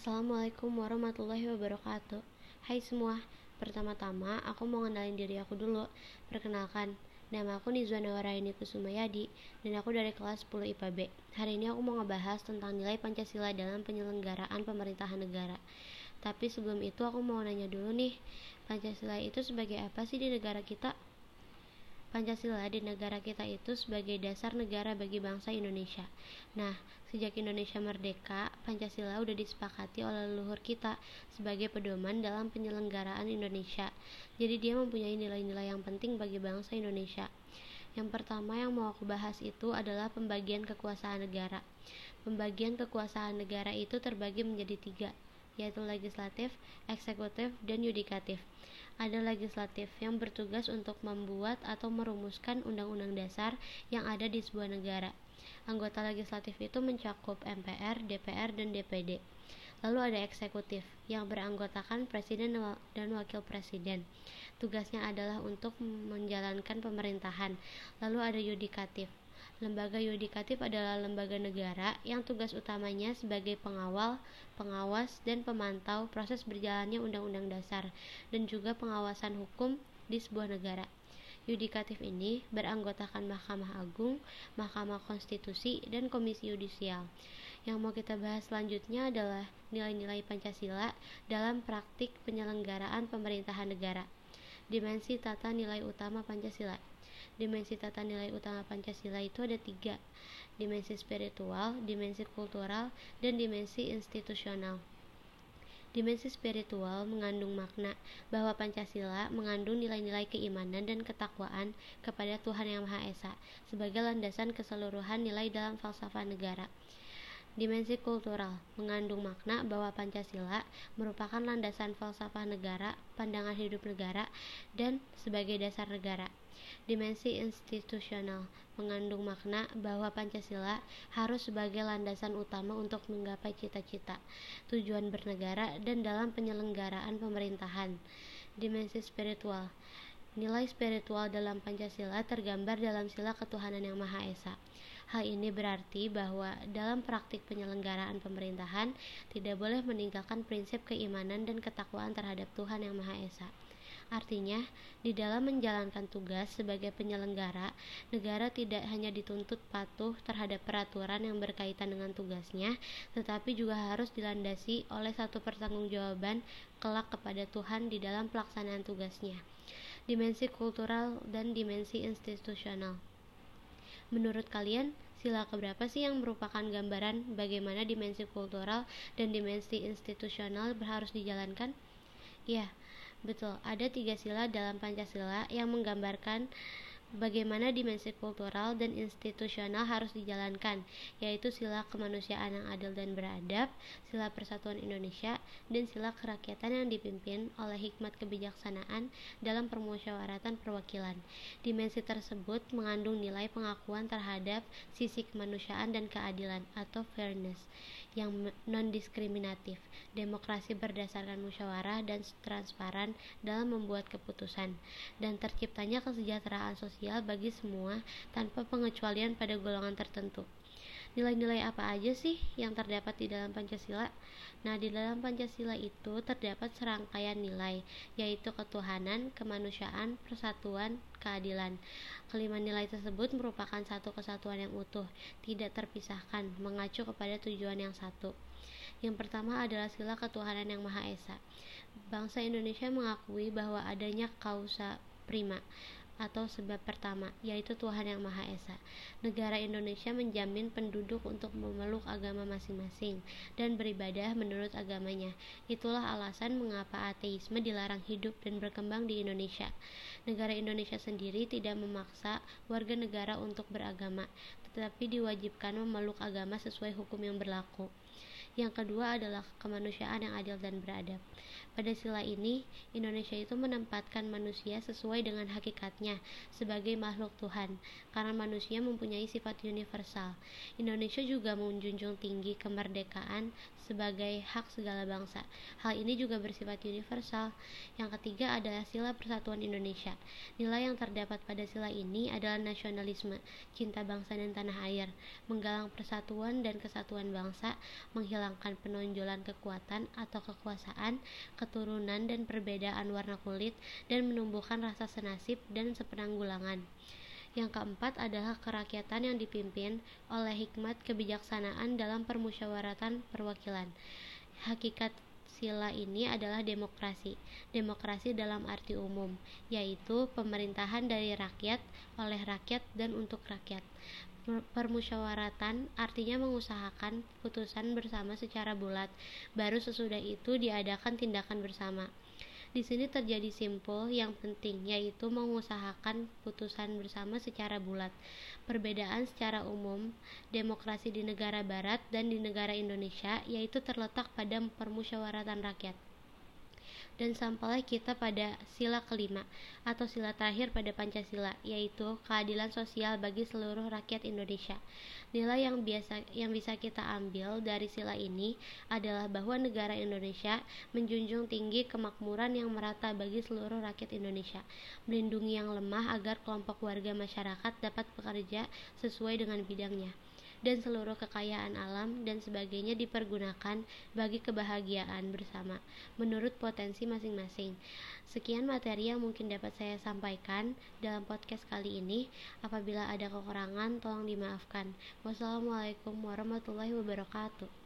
Assalamualaikum warahmatullahi wabarakatuh. Hai semua, pertama-tama aku mau ngenalin diri aku dulu. Perkenalkan, nama aku Nizwan Waraini Kusumayadi Dan aku dari kelas 10 IPA B. Hari ini aku mau ngebahas tentang nilai Pancasila dalam penyelenggaraan pemerintahan negara. Tapi sebelum itu aku mau nanya dulu nih Pancasila itu sebagai apa sih di negara kita? Pancasila di negara kita itu sebagai dasar negara bagi bangsa Indonesia. Nah, sejak Indonesia merdeka, Pancasila udah disepakati oleh leluhur kita sebagai pedoman dalam penyelenggaraan Indonesia. Jadi dia mempunyai nilai-nilai yang penting bagi bangsa Indonesia. Yang pertama yang mau aku bahas itu adalah pembagian kekuasaan negara. Pembagian kekuasaan negara itu terbagi menjadi tiga, yaitu legislatif, eksekutif, dan yudikatif ada legislatif yang bertugas untuk membuat atau merumuskan undang-undang dasar yang ada di sebuah negara. Anggota legislatif itu mencakup MPR, DPR, dan DPD. Lalu ada eksekutif yang beranggotakan presiden dan wakil presiden. Tugasnya adalah untuk menjalankan pemerintahan. Lalu ada yudikatif Lembaga yudikatif adalah lembaga negara yang tugas utamanya sebagai pengawal, pengawas, dan pemantau proses berjalannya undang-undang dasar dan juga pengawasan hukum di sebuah negara. Yudikatif ini beranggotakan Mahkamah Agung, Mahkamah Konstitusi, dan Komisi Yudisial. Yang mau kita bahas selanjutnya adalah nilai-nilai Pancasila dalam praktik penyelenggaraan pemerintahan negara. Dimensi tata nilai utama Pancasila dimensi tata nilai utama Pancasila itu ada tiga dimensi spiritual, dimensi kultural, dan dimensi institusional. Dimensi spiritual mengandung makna bahwa Pancasila mengandung nilai-nilai keimanan dan ketakwaan kepada Tuhan Yang Maha Esa sebagai landasan keseluruhan nilai dalam falsafah negara. Dimensi kultural mengandung makna bahwa Pancasila merupakan landasan falsafah negara, pandangan hidup negara, dan sebagai dasar negara. Dimensi institusional mengandung makna bahwa Pancasila harus sebagai landasan utama untuk menggapai cita-cita, tujuan bernegara, dan dalam penyelenggaraan pemerintahan. Dimensi spiritual Nilai spiritual dalam Pancasila tergambar dalam sila ketuhanan yang Maha Esa. Hal ini berarti bahwa dalam praktik penyelenggaraan pemerintahan tidak boleh meninggalkan prinsip keimanan dan ketakwaan terhadap Tuhan yang Maha Esa. Artinya, di dalam menjalankan tugas sebagai penyelenggara, negara tidak hanya dituntut patuh terhadap peraturan yang berkaitan dengan tugasnya, tetapi juga harus dilandasi oleh satu pertanggungjawaban kelak kepada Tuhan di dalam pelaksanaan tugasnya. Dimensi kultural dan dimensi institusional. Menurut kalian, sila keberapa sih yang merupakan gambaran bagaimana dimensi kultural dan dimensi institusional harus dijalankan? Ya, Betul, ada tiga sila dalam Pancasila yang menggambarkan bagaimana dimensi kultural dan institusional harus dijalankan, yaitu sila kemanusiaan yang adil dan beradab, sila persatuan Indonesia, dan sila kerakyatan yang dipimpin oleh hikmat kebijaksanaan dalam permusyawaratan perwakilan. Dimensi tersebut mengandung nilai pengakuan terhadap sisi kemanusiaan dan keadilan atau fairness yang non-diskriminatif, demokrasi berdasarkan musyawarah dan transparan dalam membuat keputusan, dan terciptanya kesejahteraan sosial bagi semua tanpa pengecualian pada golongan tertentu. Nilai-nilai apa aja sih yang terdapat di dalam Pancasila? Nah, di dalam Pancasila itu terdapat serangkaian nilai, yaitu ketuhanan, kemanusiaan, persatuan, keadilan. Kelima nilai tersebut merupakan satu kesatuan yang utuh, tidak terpisahkan, mengacu kepada tujuan yang satu. Yang pertama adalah sila ketuhanan yang Maha Esa. Bangsa Indonesia mengakui bahwa adanya kausa prima atau sebab pertama, yaitu Tuhan Yang Maha Esa. Negara Indonesia menjamin penduduk untuk memeluk agama masing-masing dan beribadah menurut agamanya. Itulah alasan mengapa ateisme dilarang hidup dan berkembang di Indonesia. Negara Indonesia sendiri tidak memaksa warga negara untuk beragama, tetapi diwajibkan memeluk agama sesuai hukum yang berlaku. Yang kedua adalah kemanusiaan yang adil dan beradab. Pada sila ini, Indonesia itu menempatkan manusia sesuai dengan hakikatnya sebagai makhluk Tuhan, karena manusia mempunyai sifat universal. Indonesia juga menjunjung tinggi kemerdekaan sebagai hak segala bangsa. Hal ini juga bersifat universal. Yang ketiga adalah sila persatuan Indonesia. Nilai yang terdapat pada sila ini adalah nasionalisme, cinta bangsa dan tanah air, menggalang persatuan dan kesatuan bangsa, menghilangkan penonjolan kekuatan atau kekuasaan, keturunan dan perbedaan warna kulit, dan menumbuhkan rasa senasib dan sepenanggulangan. Yang keempat adalah kerakyatan yang dipimpin oleh hikmat kebijaksanaan dalam permusyawaratan perwakilan. Hakikat sila ini adalah demokrasi. Demokrasi dalam arti umum, yaitu pemerintahan dari rakyat, oleh rakyat, dan untuk rakyat. Permusyawaratan artinya mengusahakan putusan bersama secara bulat, baru sesudah itu diadakan tindakan bersama. Di sini terjadi simpul yang penting, yaitu mengusahakan putusan bersama secara bulat. Perbedaan secara umum demokrasi di negara barat dan di negara Indonesia yaitu terletak pada permusyawaratan rakyat dan sampailah kita pada sila kelima atau sila terakhir pada Pancasila yaitu keadilan sosial bagi seluruh rakyat Indonesia. Nilai yang biasa yang bisa kita ambil dari sila ini adalah bahwa negara Indonesia menjunjung tinggi kemakmuran yang merata bagi seluruh rakyat Indonesia, melindungi yang lemah agar kelompok warga masyarakat dapat bekerja sesuai dengan bidangnya dan seluruh kekayaan alam dan sebagainya dipergunakan bagi kebahagiaan bersama menurut potensi masing-masing. Sekian materi yang mungkin dapat saya sampaikan dalam podcast kali ini. Apabila ada kekurangan, tolong dimaafkan. Wassalamualaikum warahmatullahi wabarakatuh.